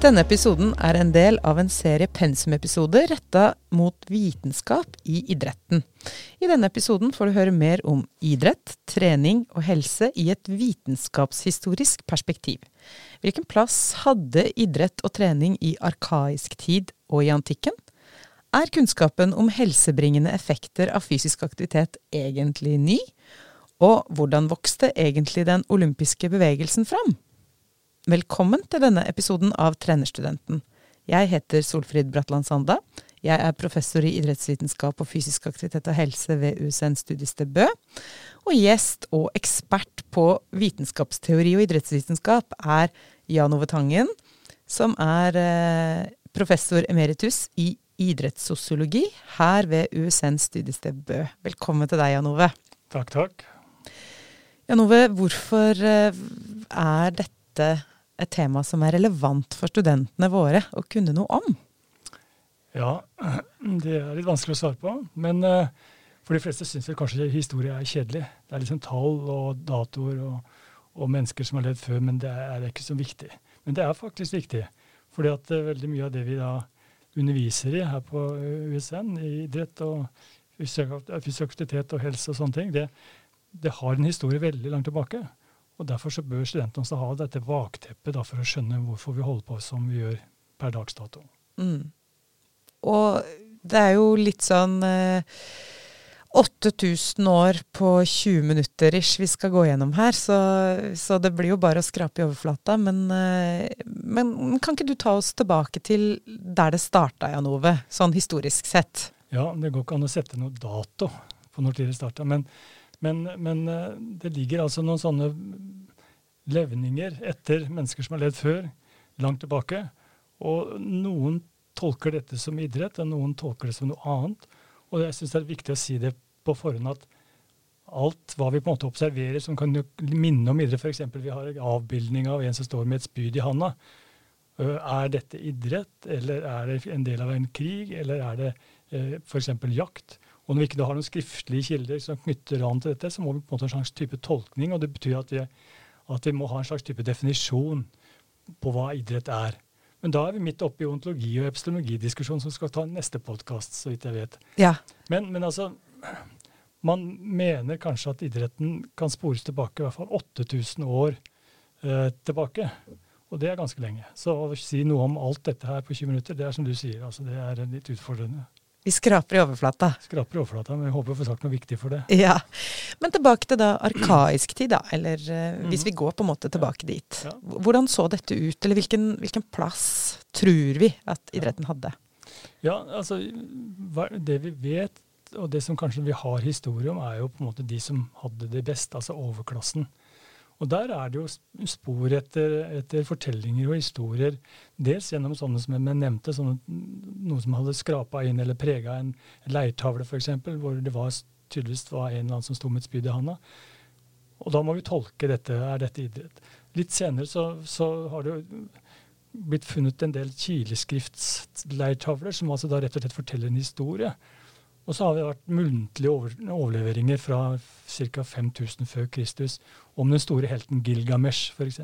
Denne episoden er en del av en serie pensumepisoder retta mot vitenskap i idretten. I denne episoden får du høre mer om idrett, trening og helse i et vitenskapshistorisk perspektiv. Hvilken plass hadde idrett og trening i arkaisk tid og i antikken? Er kunnskapen om helsebringende effekter av fysisk aktivitet egentlig ny? Og hvordan vokste egentlig den olympiske bevegelsen fram? Velkommen til denne episoden av Trenerstudenten. Jeg heter Solfrid Bratland Sanda. Jeg er professor i idrettsvitenskap og fysisk aktivitet og helse ved USN studiested Bø. Og gjest og ekspert på vitenskapsteori og idrettsvitenskap er Jan Ove Tangen, som er eh, professor emeritus i idrettssosiologi her ved USN studiested Bø. Velkommen til deg, Jan Ove. Takk, takk. Jan Ove, hvorfor eh, er dette et tema som er relevant for studentene våre å kunne noe om? Ja, det er litt vanskelig å svare på. Men uh, for de fleste syns vel kanskje historie er kjedelig. Det er liksom tall og datoer og, og mennesker som har levd før, men det er, ikke så viktig. Men det er faktisk viktig. fordi at uh, veldig mye av det vi da underviser i her på USN, i idrett og fysisk aktivitet og helse og sånne ting, det, det har en historie veldig langt tilbake. Og Derfor så bør studentene også ha dette bakteppet da, for å skjønne hvorfor vi holder på som vi gjør per dags dato. Mm. Og det er jo litt sånn eh, 8000 år på 20 minutter ish vi skal gå gjennom her, så, så det blir jo bare å skrape i overflata. Men, eh, men, kan ikke du ta oss tilbake til der det starta, Jan Ove, sånn historisk sett? Ja, det går ikke an å sette noe dato på når det starta. Men men, men, eh, det ligger altså noen sånne levninger etter mennesker som har levd før, langt tilbake. Og noen tolker dette som idrett, og noen tolker det som noe annet. Og jeg syns det er viktig å si det på forhånd at alt hva vi på en måte observerer som kan minne om idrett, f.eks. vi har en avbildning av en som står med et spyd i handa. Er dette idrett, eller er det en del av en krig, eller er det f.eks. jakt? Og når vi ikke har noen skriftlige kilder som knytter an til dette, så må vi på en måte ha en slags type tolkning. Og det betyr at vi, at vi må ha en slags type definisjon på hva idrett er. Men da er vi midt oppe i ontologi- og epistemologidiskusjon, som skal ta neste podkast, så vidt jeg vet. Ja. Men, men, altså Man mener kanskje at idretten kan spores tilbake i hvert fall 8000 år eh, tilbake. Og det er ganske lenge. Så å si noe om alt dette her på 20 minutter, det er som du sier, altså det er litt utfordrende. Vi skraper i overflata. Skraper i overflata, men jeg håper å få sagt noe viktig for det. Ja, Men tilbake til da arkaisk tid, da. Eller mm. hvis vi går på en måte tilbake ja. dit. Ja. Hvordan så dette ut, eller hvilken, hvilken, plass tror vi at idretten hadde? Ja, altså Det vi vet, og det som kanskje vi har historie om, er jo på en måte de som hadde det best, altså overklassen. Og der er det jo spor etter, etter, fortellinger og historier, dels gjennom sånne som jeg nevnte, sånne, noe som hadde skrapa inn eller prega en leirtavle f.eks., hvor det var, tydeligvis var en eller annen som sto med et spyd i handa. Og da må vi tolke dette. Er dette idrett? Litt senere så, så har det jo blitt funnet en del kileskriftsleirtavler, som altså da rett og slett forteller en historie. Og så har det vært muntlige overleveringer fra ca. 5000 før Kristus om den store helten Gilgamesh, f.eks.,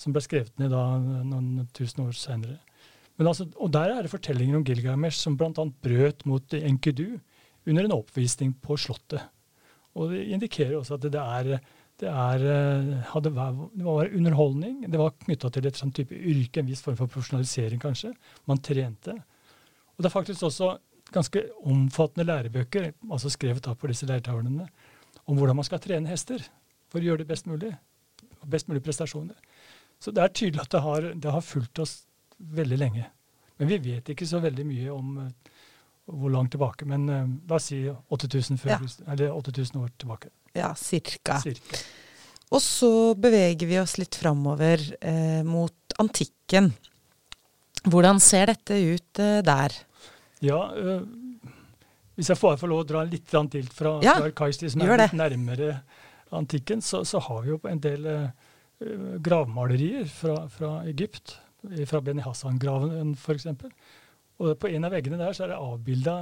som ble skrevet ned da noen tusen år seinere. Altså, og der er det fortellinger om Gilgamesh som bl.a. brøt mot Enkidu under en oppvisning på Slottet. Og det indikerer også at det, er, det, er, hadde, det var underholdning. Det var knytta til et sånn type yrke, en viss form for profesjonalisering kanskje. Man trente. Og det er faktisk også ganske omfattende lærebøker, altså skrevet av på disse leirtavlene, om hvordan man skal trene hester for å gjøre det best mulig. Best mulig prestasjoner. Så det er tydelig at det har, det har fulgt oss veldig lenge. Men vi vet ikke så veldig mye om uh, hvor langt tilbake. Men uh, la oss si 8000, før, ja. eller 8000 år tilbake. Ja, cirka. cirka. Og så beveger vi oss litt framover eh, mot antikken. Hvordan ser dette ut eh, der? Ja, øh, hvis jeg får, får lov å dra litt til fra, ja, fra Arkaisti, som er litt nærmere antikken, så, så, har vi jo en del øh, gravmalerier fra, fra, Egypt. Fra Beni Hassan-graven f.eks. Og på en av veggene der så er det avbilda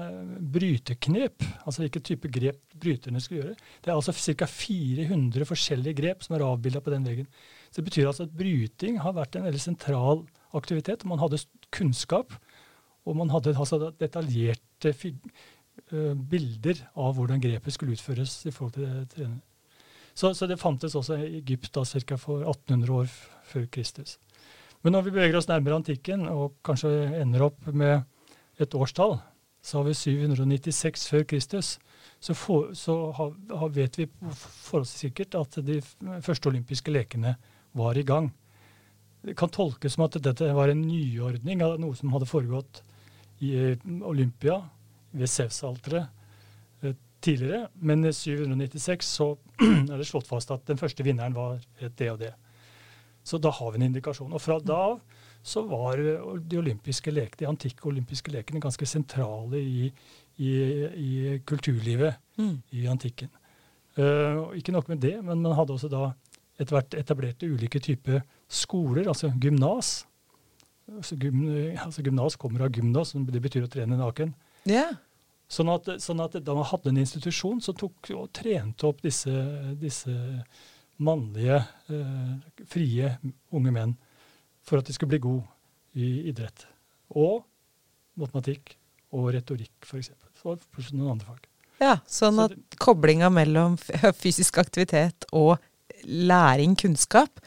bryteknep. Altså hvilken type grep bryterne skulle gjøre. Det er altså ca. 400 forskjellige grep som er avbilda på den veggen. Så Det betyr altså at bryting har vært en veldig sentral aktivitet. Man hadde kunnskap, og man hadde altså detaljerte uh, bilder av hvordan grepet skulle utføres i forhold til trening. Så, så, det fantes også i Egypt da ca. for 1800 år før Kristus. Men når vi beveger oss nærmere antikken, og kanskje ender opp med et årstall, så har vi 796 før Kristus. Så, for, så har, har, vet vi forholdsvis sikkert at de første olympiske lekene var i gang. Det kan tolkes som at dette var en nyordning av noe som hadde foregått i Olympia, ved Sevs-alteret tidligere, men i 796 så er det slått fast at den første vinneren var det og det. Så da har vi en indikasjon. Og fra da av så var de olympiske lekene, de antikke olympiske lekene ganske sentrale i, i, i kulturlivet mm. i antikken. Uh, ikke nok med det, men man hadde også da etter hvert etablerte ulike typer skoler, altså gymnas. Altså, gym, altså gymnas kommer av gymnas, det betyr å trene naken. Yeah. Sånn at, sånn at, da man hadde en institusjon som tok og trente opp disse, disse mannlige, eh, frie unge menn for at de skulle bli gode i idrett. Og matematikk og retorikk, f.eks. Så pluss noen andre fag. Ja, sånn at så koblinga mellom fysisk aktivitet og læring, kunnskap,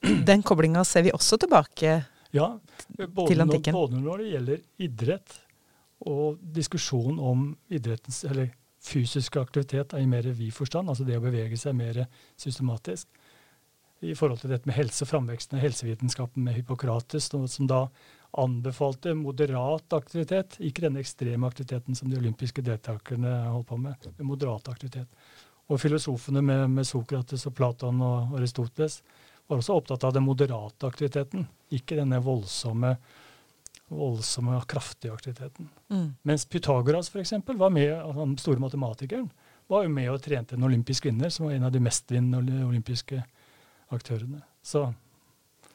den koblinga ser vi også tilbake ja, til antikken. Både når det gjelder idrett og diskusjon om idrettens, eller fysisk aktivitet er i mer vid forstand, altså det å bevege seg mer systematisk. I forhold til dette med helse, framveksten av helsevitenskapen med Hippokrates, som da anbefalte moderat aktivitet, ikke denne ekstreme aktiviteten som de olympiske deltakerne holdt på med, med moderat aktivitet. Og filosofene med, med Sokrates og Platon og Aristoteles var også opptatt av den moderate aktiviteten, ikke denne voldsomme voldsomme og kraftige aktiviteten. Mm. Mens Pythagoras for eksempel, var med, altså den store matematikeren var jo med og trente en olympisk vinner, som var en av de mestvinnende olympiske aktørene. Så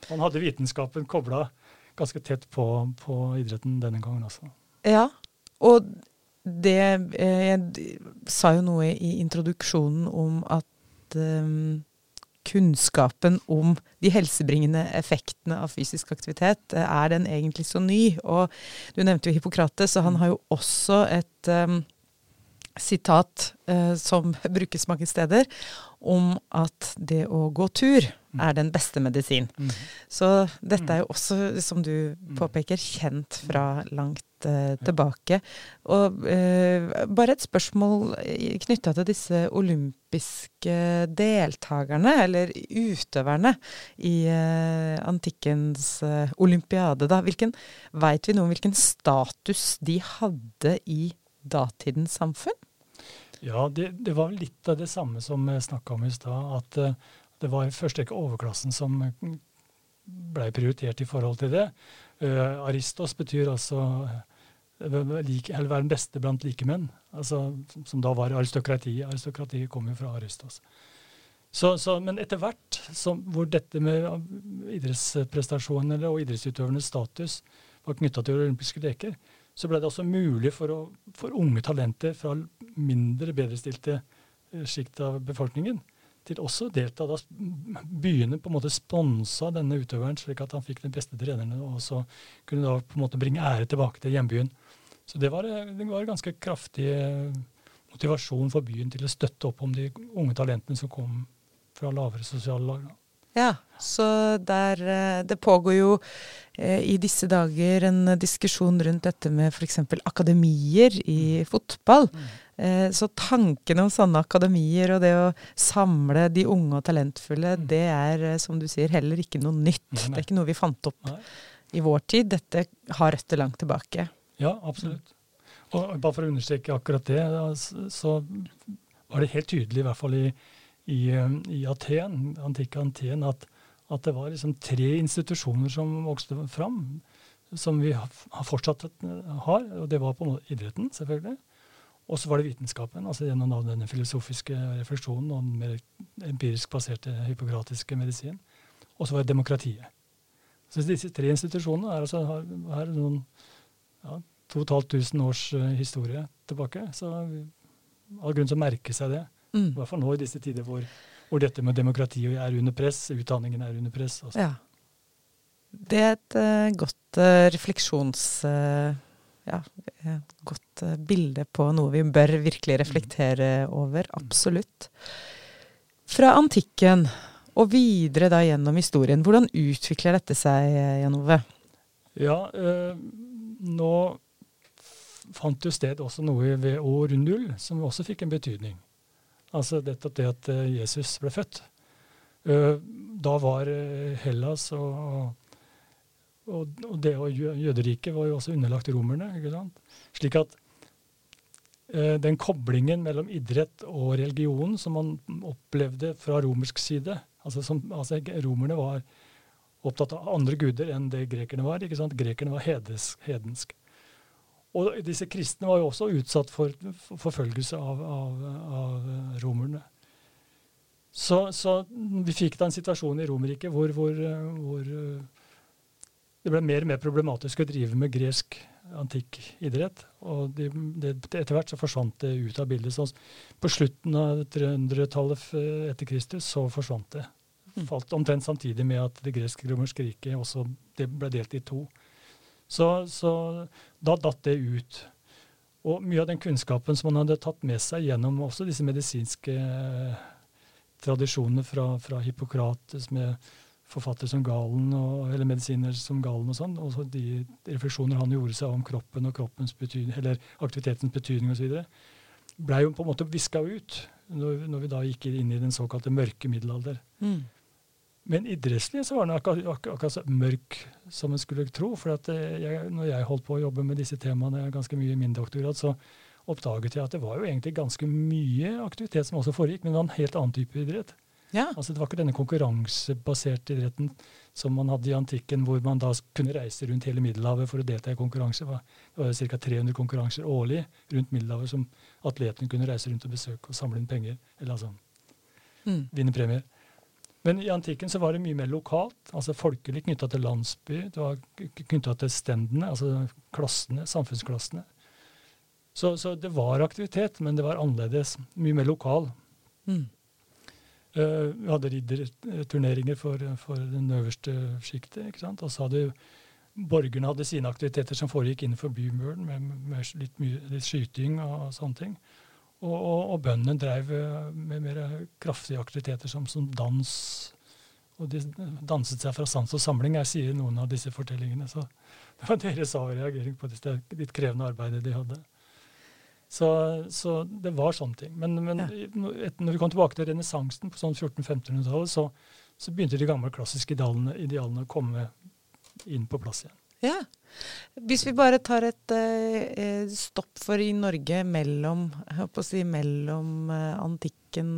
han hadde vitenskapen kobla ganske tett på, på, idretten denne gangen også. Ja, og det eh, Jeg sa jo noe i introduksjonen om at um, kunnskapen om de helsebringende effektene av fysisk aktivitet, eh, er den egentlig så ny? Og du nevnte jo Hippokrates, og han har jo også et um, sitat uh, som brukes mange steder, om at det å gå tur mm. er den beste medisin. Mm. Så dette er jo også, som du påpeker, kjent fra langt uh, tilbake. Og uh, bare et spørsmål knytta til disse olympiske deltakerne, eller utøverne, i uh, antikkens olympiade. da. Hvilken, Veit vi noe om hvilken status de hadde i datidens samfunn? Ja, det, det, var litt av det samme som vi snakka om i stad. At det var i første rekke overklassen som ble prioritert i forhold til det. Uh, Aristos betyr altså uh, like, være den beste blant likemenn. Altså, som da var aristokratiet. Aristokratiet kom jo fra Aristos. Så, så, men etter hvert som, hvor dette med idrettsprestasjoner og idrettsutøvernes status var knytta til olympiske leker, så ble det også mulig for, å, for unge talenter fra mindre bedrestilte eh, sjikt av befolkningen til også å delta. Da byene på en måte sponsa denne utøveren, slik at han fikk den beste treneren, og så kunne da på en måte bringe ære tilbake til hjembyen. Så det var, eh, det var ganske kraftig eh, motivasjon for byen til å støtte opp om de unge talentene som kom fra lavere sosiale lag. Ja, så der eh, Det pågår jo eh, i disse dager en diskusjon rundt dette med f.eks. akademier i mm. fotball. Mm. Eh, så tanken om sånne akademier og det å samle de unge og talentfulle, mm. det er som du sier heller ikke noe nytt. Det er ikke noe vi fant opp nei. i vår tid. Dette har røtter langt tilbake. Ja, absolutt. Og bare for å understreke akkurat det, så var det helt tydelig, i hvert fall i i, i Aten, antikke Aten at, at, det var liksom tre institusjoner som vokste fram, som vi har fortsatt har. og Det var på idretten, selvfølgelig. Og så var det vitenskapen, altså gjennom denne filosofiske refleksjonen og den mer empirisk baserte hypokratiske medisin. Og så var det demokratiet. Så disse tre institusjonene er altså, har, har noen ja, 2500 års uh, historie tilbake. Så har grunn til å merke seg det. Mm. I hvert fall nå i disse tider hvor, hvor, dette med demokrati er under press, utdanningen er under press. Altså. Ja. Det er et uh, godt uh, refleksjons... Uh, ja, godt bilde på noe vi bør virkelig reflektere over. Absolutt. Fra antikken og videre da gjennom historien, hvordan utvikler dette seg, Jan Ove? Ja, nå fant jo sted også noe ved år null som også fikk en betydning. Altså nettopp det at Jesus ble født. Da var Hellas og og, og det og jøderiket var jo også underlagt romerne. ikke sant? Slik at eh, den koblingen mellom idrett og religion som man opplevde fra romersk side altså, som, altså Romerne var opptatt av andre guder enn det grekerne var. ikke sant? Grekerne var hedensk. hedensk. Og disse kristne var jo også utsatt for forfølgelse av, av, av romerne. Så, så, vi fikk da en situasjon i Romerriket hvor, hvor, hvor det ble mer og mer problematisk å drive med gresk antikk idrett. Og de, de, etter hvert så forsvant det ut av bildet. Så på slutten av 300-tallet etter Kristus så forsvant det. Mm. Falt omtrent samtidig med at det gresk-romerske riket også det ble delt i to. Så, så, da datt det ut. Og mye av den kunnskapen som man hadde tatt med seg gjennom også disse medisinske eh, tradisjonene fra, fra Hippokrates med forfattere som Galen, og, eller medisiner som Galen og sånn. Og de refleksjoner han gjorde seg om kroppen og kroppens betydning, eller aktivitetens betydning osv., blei jo på en måte viska ut når, når, vi da gikk inn i den såkalte mørke middelalder. Mm. Men idrettslig så var den akkurat, akkurat så mørk som en skulle tro. For eh, jeg, når jeg holdt på å jobbe med disse temaene ganske mye i min doktorat, så oppdaget jeg at det var jo egentlig ganske mye aktivitet som også foregikk, men det var en helt annen type idrett. Ja. Altså Det var ikke denne konkurransebaserte idretten som man hadde i antikken, hvor man da kunne reise rundt hele Middelhavet for å delta i konkurranse. Det var ca. 300 konkurranser årlig rundt Middelhavet som atletene kunne reise rundt og besøke og samle inn penger. Eller altså mm. vinne premier. Men i antikken så var det mye mer lokalt, altså folkelig knytta til landsby. Det var knytta til stendene, altså klassene, samfunnsklassene. Så, så, det var aktivitet, men det var annerledes. Mye mer lokal. Mm. Uh, vi hadde ridderturneringer for, for den øverste sjiktet. Og så hadde borgerne hadde sine aktiviteter som foregikk innenfor bymuren, med, med litt, mye, litt, skyting og, sånne ting. Og, og, og bøndene drev eh, med mer kraftige aktiviteter som, som, dans. Og de danset seg fra sans og samling, jeg sier noen av disse fortellingene. Så det var deres avreagering på det litt krevende arbeidet de hadde. Så, så, det var sånne ting. Men, men ja. når vi kom tilbake til renessansen på sånn 1400-1500-tallet, så, så, begynte de gamle klassiske idealene, idealene, å komme inn på plass igjen. Ja. Hvis vi bare tar et eh, stopp for i Norge mellom, si, mellom eh, antikken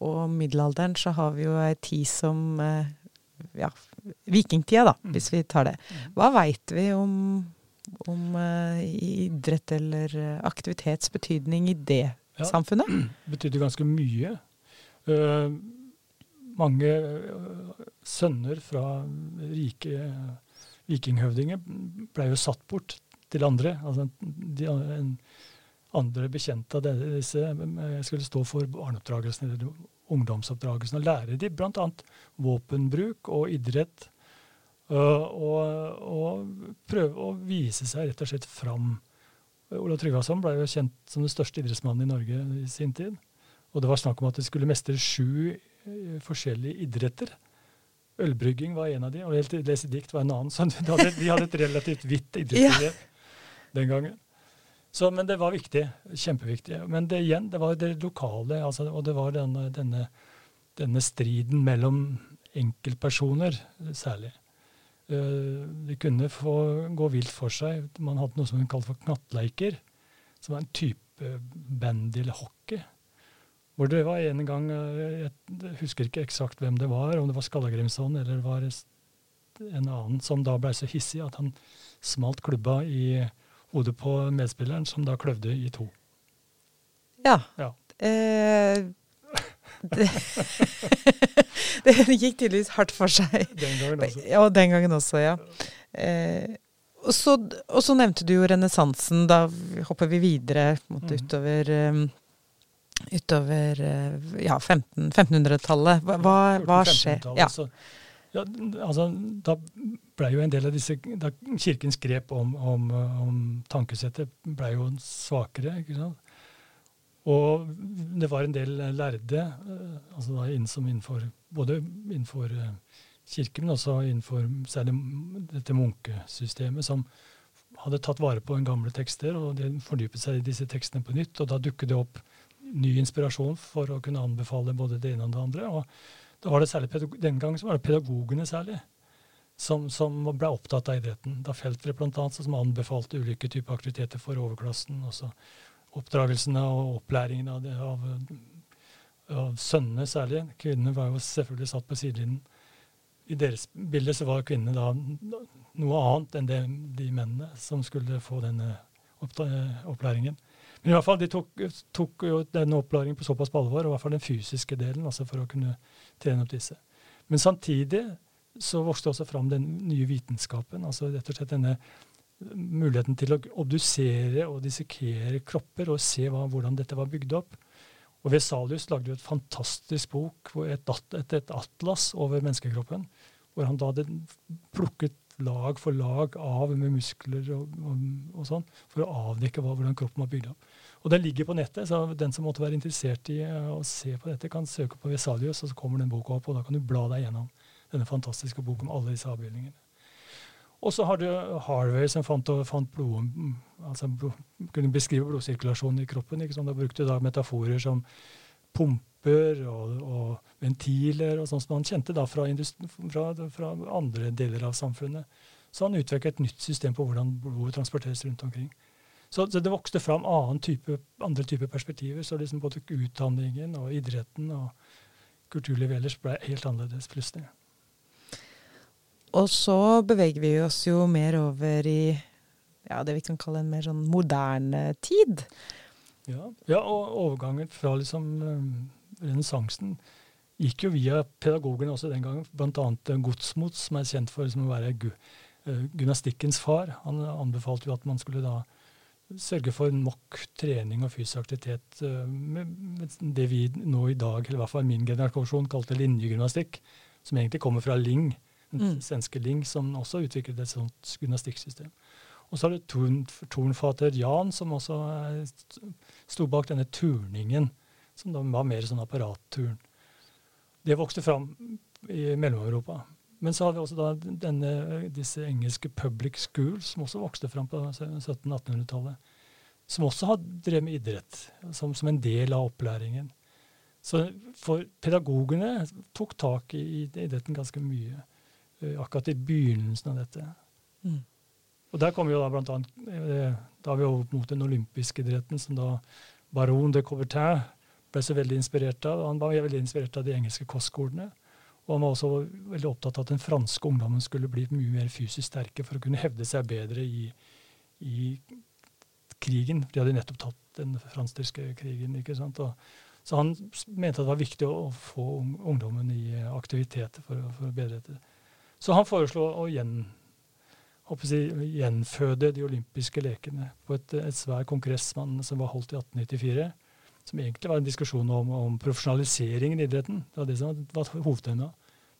og middelalderen, så har vi jo ei tid som eh, ja, vikingtida, da, mm. hvis vi tar det. Mm. Hva veit vi om om uh, idrett eller aktivitetsbetydning aktivitets betydning i det ja, samfunnet? Det betydde ganske mye. Uh, mange sønner fra rike vikinghøvdinger ble jo satt bort til andre. Altså de, en, andre bekjente av disse skulle stå for barneoppdragelsen eller ungdomsoppdragelsen og lære dem bl.a. våpenbruk og idrett og, og, prøve å vise seg rett og slett fram. Olav Tryggvason ble jo kjent som den største idrettsmannen i Norge i sin tid. Og det var snakk om at de skulle mestre sju eh, forskjellige idretter. Ølbrygging var en av de, og lese dikt var en annen. Så de hadde, de hadde et relativt hvitt idrettsmiljø ja. den gangen. Så, men det var viktig. Kjempeviktig. Men det igjen, det var det lokale, altså, og det var denne, denne, denne striden mellom enkeltpersoner særlig. Eh, det kunne få gå vilt for seg. Man hadde noe som hun kalte for knattleiker, som var en type bandy eller hockey. Hvor det var en gang eh, Jeg husker ikke eksakt hvem det var, om det var Skallagrimson eller var en annen, som da blei så hissig at han smalt klubba i hodet på medspilleren, som da kløvde i to. Ja. ja. Eh, det, det, gikk tydeligvis hardt for seg. Den gangen også. Ja, den gangen også, ja. Eh, og, så, og, så, nevnte du jo renessansen. Da hopper vi videre måte, mm. utover um, utover uh, ja, 1500-tallet. Hva, hva, hva, skjer? Ja. Så, Ja, altså, da ble jo en del av disse da Kirkens grep om, om, om tankesettet ble jo svakere. ikke sant? Og det var en del lærde, eh, altså da innenfor, både innenfor eh, kirken, men også innenfor særlig dette munkesystemet, som hadde tatt vare på en gamle tekster, og de fordypet seg i disse tekstene på nytt. Og da dukket det opp ny inspirasjon for å kunne anbefale både det ene og det andre. og da var det særlig, Den gangen var det pedagogene særlig som, som ble opptatt av idretten. Da Feltre bl.a. som anbefalte ulike typer aktiviteter for overklassen. også Oppdragelsen og opplæringen av, av, av sønnene særlig. Kvinnene var jo selvfølgelig satt på sidelinjen. I deres bilde så var kvinnene da noe annet enn det, de mennene som skulle få denne opplæringen. Men i hvert fall, de tok, tok jo denne opplæringen på såpass på alvor, og i hvert fall den fysiske delen, altså for å kunne trene opp disse. Men samtidig så vokste også fram den nye vitenskapen. altså rett og slett denne muligheten til å obdusere og dissekere kropper og se hva, hvordan dette var bygd opp. Og Vesalius lagde jo et fantastisk bok, et, et, et atlas over menneskekroppen, hvor han da hadde plukket lag for lag av med muskler og, og, og sånn, for å avdekke hva, hvordan kroppen var bygd opp. Og Den ligger på nettet, så den som måtte være interessert i uh, å se på dette, kan søke på Vesalius, og så kommer den boka opp, og da kan du bla deg gjennom denne fantastiske boka om alle disse avbildningene. Og så har du Harvey som fant, fant blod, altså kunne beskrive blodsirkulasjonen i kroppen. ikke sant? Da brukte da metaforer som pumper og, og ventiler, og sånn som han kjente da fra, fra, fra, andre deler av samfunnet. Så han utviklet et nytt system på hvordan blodet transporteres rundt omkring. Så, så det vokste fram type, andre typer perspektiver. Så liksom både utdanningen og idretten og kulturlivet ellers ble helt annerledes plutselig. Og så beveger vi oss jo mer over i ja, det vi kan kalle en mer sånn moderne tid. Ja, ja og overgangen fra liksom um, renessansen gikk jo via pedagogene også den gangen. Bl.a. Godsmot, som er kjent for liksom, å være gu, uh, gymnastikkens far. Han anbefalte jo at man skulle da sørge for nok trening og fysisk aktivitet med, med, det vi nå i dag, eller i hvert fall min generasjon, kalte linjegymnastikk. Som egentlig kommer fra Ling, den mm. svenske Ling, som også utviklet et sånt gymnastikksystem. Og så har du torn, tornfater Jan, som også sto bak denne turningen, som da var mer sånn apparatturn. Det vokste fram i Mellom-Europa. Men så har vi også da denne, disse engelske public schools, som også vokste fram på 1700-1800-tallet. Som også har drevet med idrett som, som, en del av opplæringen. Så for pedagogene tok tak i, i idretten ganske mye akkurat i begynnelsen av dette. Mm. Og der kommer jo da blant annet, eh, Da er vi over mot den olympiske idretten, som da baron de Coubertin ble så veldig inspirert av. Han var veldig inspirert av de engelske kostskolene. Og han var også veldig opptatt av at den franske ungdommen skulle bli mye mer fysisk sterke for å kunne hevde seg bedre i, i krigen. De hadde nettopp tatt den fransk-tyske krigen. ikke sant? Og, så han mente at det var viktig å, få ungdommen i aktivitet for, for å bedre dette. Så han foreslo å gjen, jeg, gjenføde de olympiske lekene på et, et svær kongress som var holdt i 1894. Som egentlig var en diskusjon om, om profesjonaliseringen i idretten. Det var det som var hovedtema.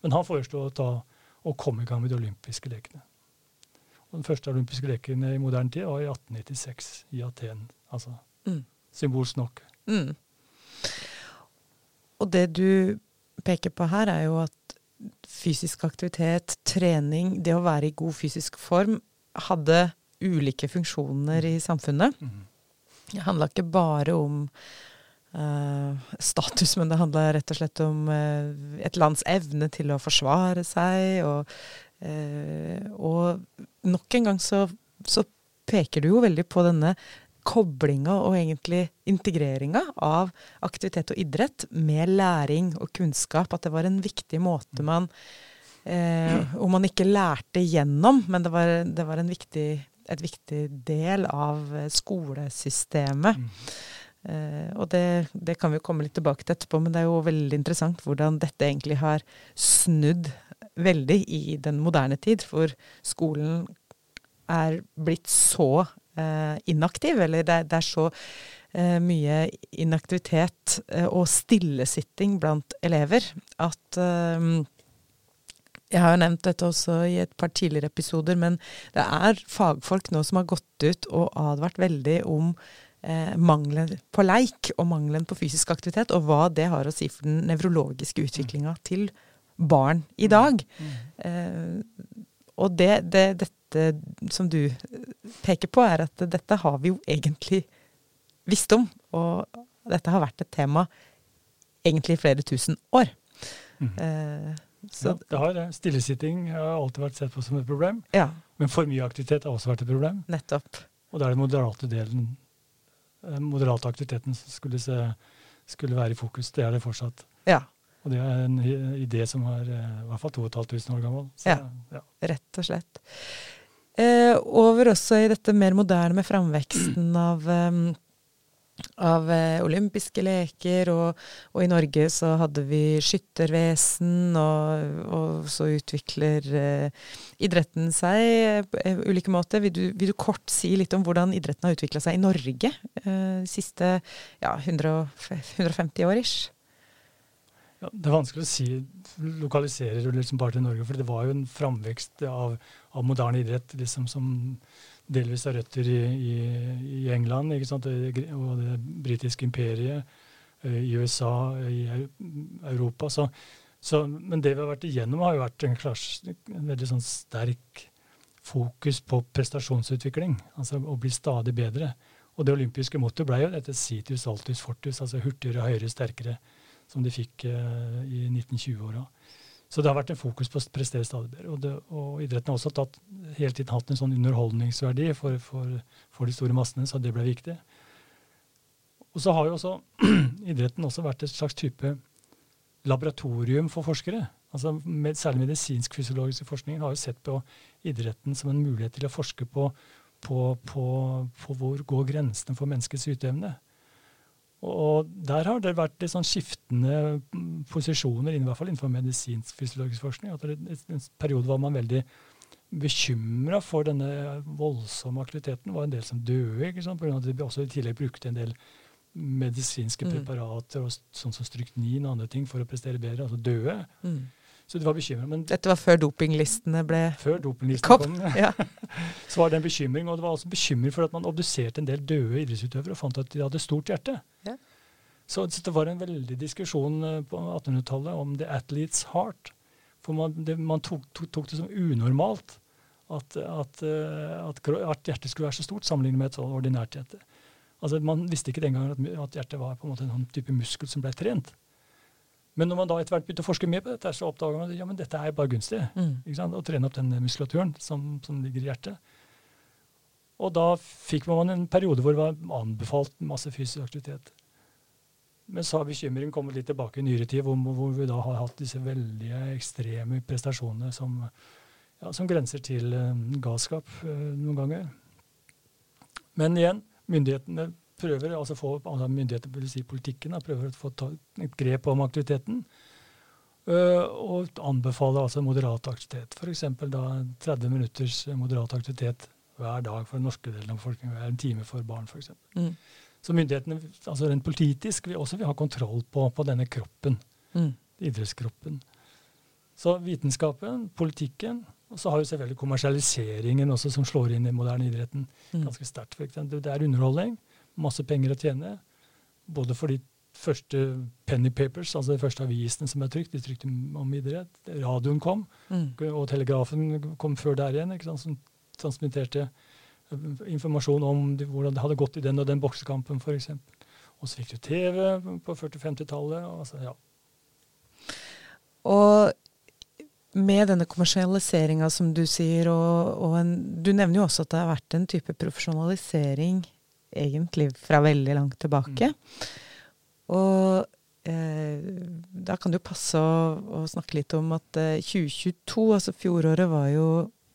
Men han foreslo å, ta, å komme i gang med de olympiske lekene. Og den første olympiske lekene i moderne tid var i 1896 i Aten. Altså mm. symbolsk nok. Mm. Og det du peker på her, er jo at fysisk aktivitet, trening, det å være i god fysisk form, hadde ulike funksjoner i samfunnet. Mhm. Det handla ikke bare om uh, status, men det handla rett og slett om uh, et lands evne til å forsvare seg. Og, uh, og nok en gang så, så, peker du jo veldig på denne koblinga og egentlig integreringa av aktivitet og idrett med læring og kunnskap. At det var en viktig måte man eh, Om man ikke lærte gjennom, men det var, det var en viktig, et viktig del av skolesystemet. Eh, og det, det, kan vi komme litt tilbake til etterpå, men det er jo veldig interessant hvordan dette egentlig har snudd veldig i den moderne tid, for skolen er blitt så eh, inaktiv, eller det, det er så eh, mye inaktivitet eh, og stillesitting blant elever at eh, Jeg har jo nevnt dette også i et par tidligere episoder, men det er fagfolk nå som har gått ut og advart veldig om eh, mangelen på leik og mangelen på fysisk aktivitet, og hva det har å si for den nevrologiske utviklinga til barn i dag. Mm. Eh, og det, det, dette som du peker på, er at dette har vi jo egentlig visst om. Og dette har vært et tema egentlig i flere tusen år. Mm. Eh, ja, det har det. Stillesitting har alltid vært sett på som et problem. Ja. Men for mye aktivitet har også vært et problem. Nettopp. Og da er det moderate delen, den eh, moderate aktiviteten som skulle, se, skulle, være i fokus. Det er det fortsatt. Ja. Og det er en idé som er eh, i hvert fall 2500 år gammel. Så, ja. ja, rett og slett. Eh, over også i dette mer moderne med framveksten av um, av eh, olympiske leker, og, og, i Norge så hadde vi skyttervesen, og, og så utvikler eh, idretten seg på eh, ulike måter. Vil du, vil du, kort si litt om hvordan idretten har utvikla seg i Norge eh, de siste ja, 150 år ish? Ja, det er vanskelig å si lokaliserer liksom bare til Norge, for det var jo en framvekst av, av moderne idrett liksom som delvis har røtter i, i, i England og det britiske imperiet, eh, i USA, i Europa. Så, så, men det vi har vært igjennom, har jo vært en, klars, en veldig sånn sterk fokus på prestasjonsutvikling. Altså å bli stadig bedre. Og det olympiske mottoet ble jo dette situs altus fortus, altså hurtigere, høyere, sterkere, som de fikk eh, i 1920-åra. Så det har vært en fokus på å prestere stadig bedre. Og, det, og idretten har også tatt, hele tiden hatt en sånn underholdningsverdi for, for, for, de store massene, så det ble viktig. Og så har jo også idretten også vært et slags type laboratorium for forskere. Altså med, Særlig medisinsk-fysiologisk forskning har jo sett på idretten som en mulighet til å forske på, på, på, på hvor går grensene for menneskets yteevne. Og der har det vært litt sånn skiftende posisjoner, i hvert fall innenfor medisinsk-fysiologisk forskning. at det, En periode var man veldig bekymra for denne voldsomme aktiviteten. Det var en del som døde, ikke sant? pga. at de også i tillegg brukte en del medisinske mm. preparater, og sånn som stryknin og andre ting, for å prestere bedre. Altså døde. Mm. Så de var bekymra. Dette var før dopinglistene ble Før dopinglistene kom. Ja. så var det en bekymring. Og det var også bekymring for at man obduserte en del døde idrettsutøvere og fant at de hadde stort hjerte. Ja. Så, så, det var en veldig diskusjon eh, på 1800-tallet om the athlete's heart. For man, det, man tok, tok, tok, det som unormalt at, at, eh, at, at, hjertet skulle være så stort sammenlignet med et sånn ordinært hjerte. Altså, man visste ikke den gangen at, at hjertet var på en måte en sånn type muskel som ble trent. Men når man da etter hvert begynte å forske mer på dette, så oppdaga man at ja, men dette er bare gunstig. Mm. Å trene opp den muskulaturen som, som, ligger i hjertet. Og da fikk man en periode hvor det var anbefalt masse fysisk aktivitet. Men så har bekymringen kommet litt tilbake i nyere tid, hvor, hvor, vi da har hatt disse veldige ekstreme prestasjonene som, ja, som grenser til uh, galskap uh, noen ganger. Men igjen, myndighetene prøver altså få altså myndigheter, si politikken, da, prøver å få et grep om aktiviteten. Uh, og anbefaler altså moderat aktivitet. F.eks. da 30 minutters moderat aktivitet hver dag for den norske delen av befolkningen. Hver en time for barn, f.eks. Mm. Så myndighetene, altså rent politisk, vil også vil ha kontroll på, på denne kroppen. Mm. Idrettskroppen. Så vitenskapen, politikken, og så har jo selvfølgelig kommersialiseringen også som slår inn i moderne idretten mm. ganske sterkt. Det er underholdning masse penger å tjene. Både for de første penny papers, altså de første avisene som er trykt, de trykte om idrett. Radioen kom, mm. og telegrafen kom før der igjen, ikke sant, som transmitterte eh, informasjon om de, hvordan det hadde gått i den og den boksekampen, f.eks. Og så fikk du TV på 40-50-tallet. Altså, ja. Og med denne kommersialiseringa som du sier, og, og en, du nevner jo også at det har vært en type profesjonalisering egentlig fra veldig langt tilbake. Mm. Og eh, da kan det jo passe å, å, snakke litt om at eh, 2022, altså fjoråret, var jo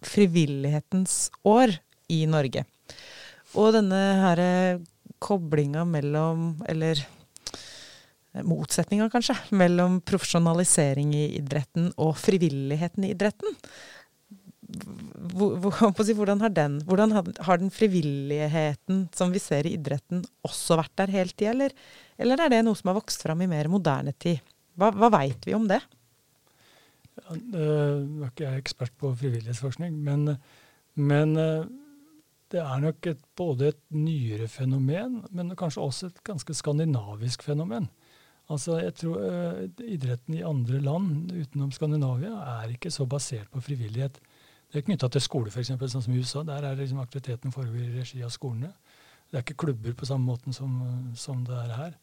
frivillighetens år i Norge. Og denne her eh, koblinga mellom, eller eh, motsetninga kanskje, mellom profesjonalisering i idretten og frivilligheten i idretten hvordan har den, hvordan har den frivilligheten som vi ser i idretten, også vært der hele tida, eller, eller, er det noe som har vokst fram i mer moderne tid? Hva, hva veit vi om det? Nå er ikke jeg ekspert på frivillighetsforskning, men, men det er nok et, både et nyere fenomen, men kanskje også et ganske skandinavisk fenomen. Altså, jeg tror uh, Idretten i andre land utenom Skandinavia er ikke så basert på frivillighet. Det er knytta til skole, f.eks., sånn som i USA. Der er liksom aktiviteten foregår i regi av skolene. Det er ikke klubber på samme måten som, som det er her.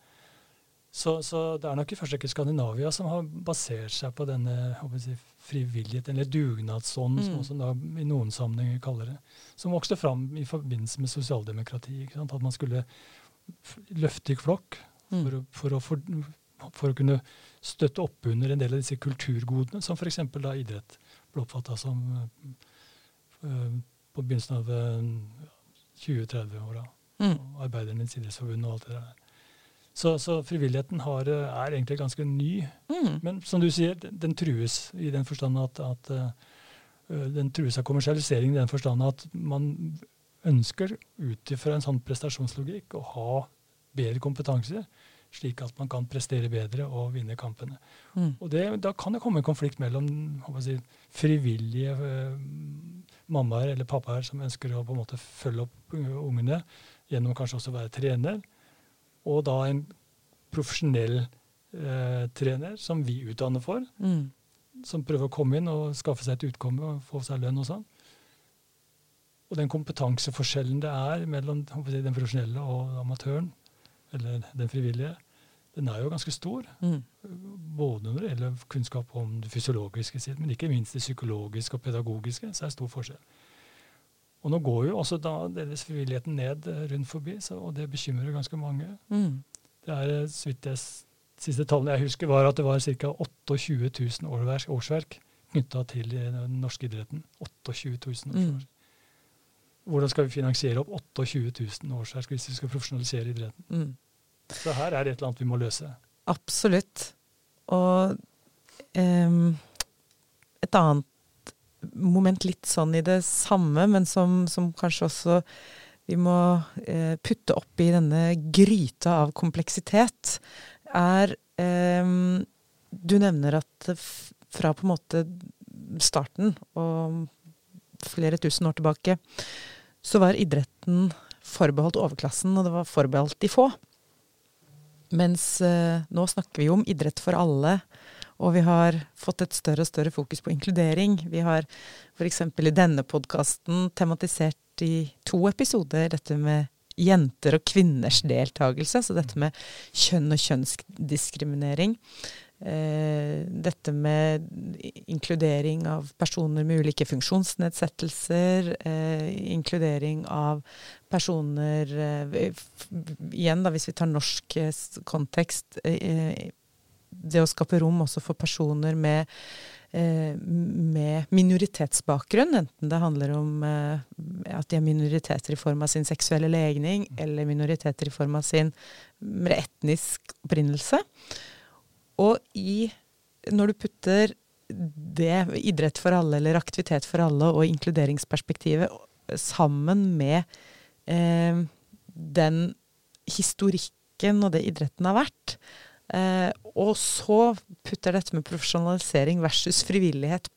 Så, så, det er nok i første rekke Skandinavia som har basert seg på denne si, frivillighet, eller dugnadsånd, mm. som man i noen sammenhenger kaller det. Som vokste fram i forbindelse med sosialdemokrati. At man skulle løfte i flokk mm. for, for, for, for, å, kunne støtte opp under en del av disse kulturgodene, som f.eks. idrett ble oppfatta som uh, på begynnelsen av uh, 20-30-åra. Mm. Arbeidernes idrettsforbund og alt det der. Så, så, frivilligheten har, eh, er egentlig ganske ny. Mm. Men som du sier, den, trues i den forstand at, at den trues av kommersialisering i den forstand at man ønsker ut ifra en sånn prestasjonslogikk å ha bedre kompetanse, slik at man kan prestere bedre og vinne kampene. Mm. Og det, Da kan det komme en konflikt mellom si, frivillige eh, mammaer eller pappaer som ønsker å på en måte følge opp ungene gjennom kanskje også å være trener, og da en profesjonell eh, trener som vi utdanner for, mm. som prøver å komme inn og skaffe seg et utkomme og få seg lønn og sånn. Og den kompetanseforskjellen det er mellom den profesjonelle og amatøren, eller den frivillige, den er jo ganske stor. Mm. Både når det gjelder kunnskap om det fysiologiske siden, men ikke minst det psykologiske og pedagogiske, så er det stor forskjell. Og nå går jo også da deres frivilligheten ned eh, rundt forbi, så, og det bekymrer ganske mange. Mm. Det er, eh, så vidt jeg, Siste tallene jeg husker, var at det var ca. 28 000 årsverk, årsverk knytta til eh, den norske idretten. 28 000 årsverk. Mm. Hvordan skal vi finansiere opp 28 000 årsverk hvis vi skal profesjonalisere idretten? Så her er det et eller annet vi må løse. Absolutt. Og um, et annet moment litt sånn i det samme, men som, som kanskje også vi må eh, putte oppi denne gryta av kompleksitet, er eh, Du nevner at fra på en måte starten og flere tusen år tilbake, så var idretten forbeholdt overklassen, og det var forbeholdt de få. Mens eh, nå snakker vi om idrett for alle og vi har fått et større og større fokus på inkludering. Vi har f.eks. i denne podkasten tematisert i to episoder dette med jenter og kvinners deltakelse. Så dette med kjønn og kjønnsdiskriminering. Eh, dette med inkludering av personer med ulike funksjonsnedsettelser. Eh, inkludering av personer eh, Igjen, da, hvis vi tar norsk kontekst. Det å skape rom også for personer med, med minoritetsbakgrunn, enten det handler om at de er minoriteter i form av sin seksuelle legning, eller minoriteter i form av sin etnisk opprinnelse. Og i, når du putter det, idrett for alle eller aktivitet for alle og inkluderingsperspektivet sammen med eh, den historikken og det idretten har vært, Eh, og så putter dette med profesjonalisering versus frivillighet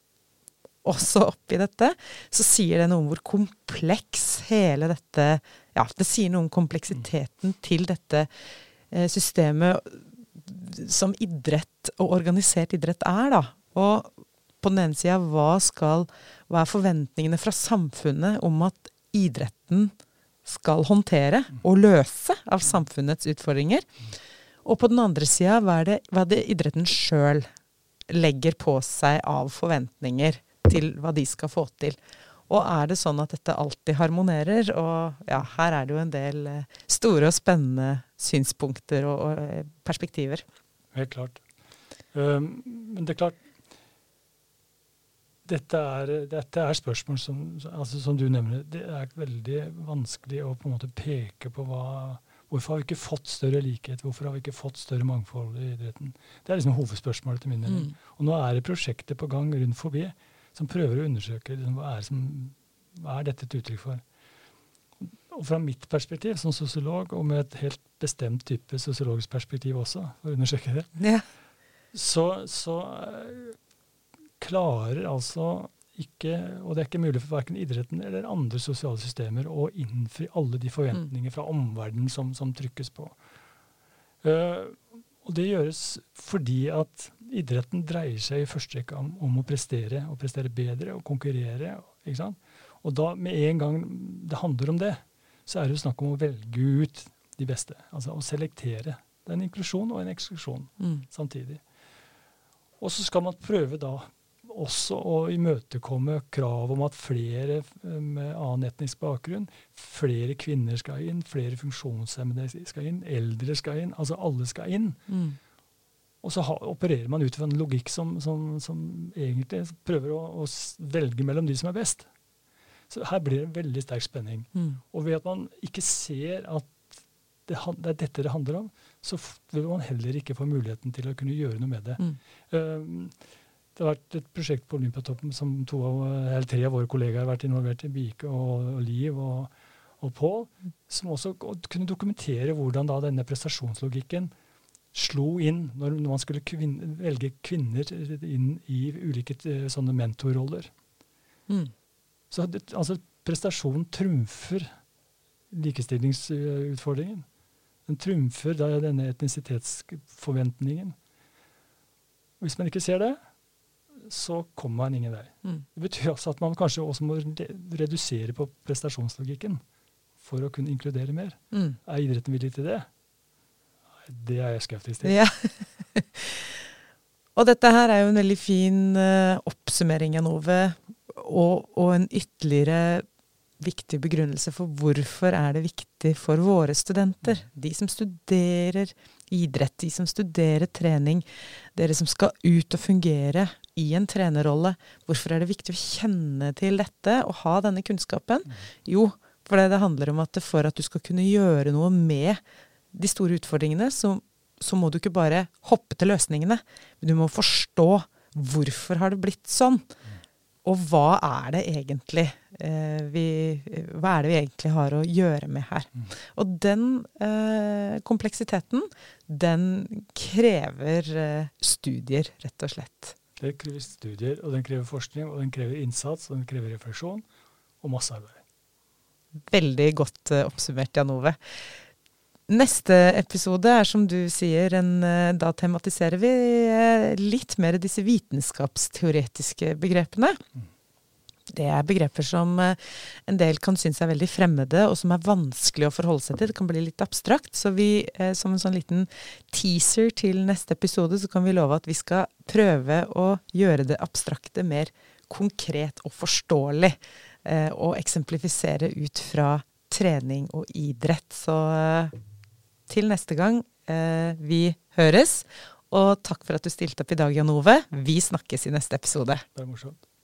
også oppi dette, så sier det noe om hvor kompleks hele dette Ja, det sier noe om kompleksiteten til dette eh, systemet som idrett og organisert idrett er, da. Og på den ene sida, hva skal Hva er forventningene fra samfunnet om at idretten skal håndtere og løse av samfunnets utfordringer? Og på den andre sida, hva, hva er det idretten sjøl legger på seg av forventninger til hva de skal få til? Og er det sånn at dette alltid harmonerer? Og ja, her er det jo en del eh, store og spennende synspunkter og, og eh, perspektiver. Helt klart. Um, men det er klart dette er, dette er spørsmål som, altså som, du nevner. Det er veldig vanskelig å på en måte peke på hva Hvorfor har vi ikke fått større likhet? Hvorfor har vi ikke fått større mangfold i idretten? Det er liksom hovedspørsmålet til min mening. Mm. Og nå er det prosjekter på gang rundt forbi som prøver å undersøke liksom, hva, er som, hva er dette et uttrykk for. Og fra mitt perspektiv som sosiolog, og med et helt bestemt type sosiologisk perspektiv også, for å undersøke det, yeah. så, så, klarer altså ikke, og det er ikke mulig for verken idretten eller andre sosiale systemer å innfri alle de forventninger fra omverdenen som, som trykkes på. Uh, og det gjøres fordi at idretten dreier seg i første rekke om, om, å prestere, og prestere bedre og konkurrere. ikke sant? Og da med en gang det handler om det, så er det jo snakk om å velge ut de beste. Altså å selektere. Det er en inklusjon og en eksklusjon mm. samtidig. Og så skal man prøve da også å imøtekomme krav om at flere eh, med annen etnisk bakgrunn, flere kvinner skal inn, flere funksjonshemmede skal inn, eldre skal inn. Altså alle skal inn. Mm. Og så ha, opererer man ut fra en logikk som, som, som egentlig prøver å, å, velge mellom de som er best. Så her blir det en veldig sterk spenning. Mm. Og ved at man ikke ser at det, det, er dette det handler om, så vil man heller ikke få muligheten til å kunne gjøre noe med det. Mm. Um, det har vært et prosjekt på Olympiatoppen som to av, eller tre av våre kollegaer har vært involvert i, Bike og, og Liv og, og Pål, som også kunne dokumentere hvordan da denne prestasjonslogikken slo inn når man skulle kvinne, velge kvinner inn i ulike eh, sånne mentorroller. Mm. Så det, altså, prestasjonen trumfer likestillingsutfordringen. Den trumfer da, denne etnisitetsforventningen. Hvis man ikke ser det, så kommer man ingen vei. Mm. Det betyr også at man kanskje også må redusere på prestasjonslogikken for å kunne inkludere mer. Mm. Er idretten villig til det? Det er jeg skeptisk til. Ja. og dette her er jo en veldig fin uh, oppsummering, Jan Ove, og, og en ytterligere viktig begrunnelse for hvorfor er det viktig for våre studenter, de som studerer idrett, de som studerer trening, dere som skal ut og fungere i en trenerrolle. Hvorfor er det viktig å kjenne til dette og ha denne kunnskapen? Jo, for det handler om at for at du skal kunne gjøre noe med de store utfordringene, så, så må du ikke bare hoppe til løsningene, men du må forstå hvorfor har det blitt sånn. Og hva er det egentlig eh, vi, hva er det vi egentlig har å gjøre med her? Mm. Og den eh, kompleksiteten, den krever eh, studier, rett og slett. Det krever studier, og den krever forskning, og den krever innsats, og den krever refleksjon og masse arbeid. Veldig godt uh, oppsummert, Jan Ove. Neste episode er som du sier, en, uh, da tematiserer vi uh, litt mer disse vitenskapsteoretiske begrepene. Mm. Det er begreper som en del kan synes er veldig fremmede, og som er vanskelig å forholde seg til. Det kan bli litt abstrakt. Så vi, som en sånn liten teaser til neste episode, så kan vi love at vi skal prøve å gjøre det abstrakte mer konkret og forståelig eh, og eksemplifisere ut fra trening og idrett. Så eh, til neste gang eh, vi høres. Og takk for at du stilte opp i dag, Jan Ove. Vi snakkes i neste episode. Det er morsomt.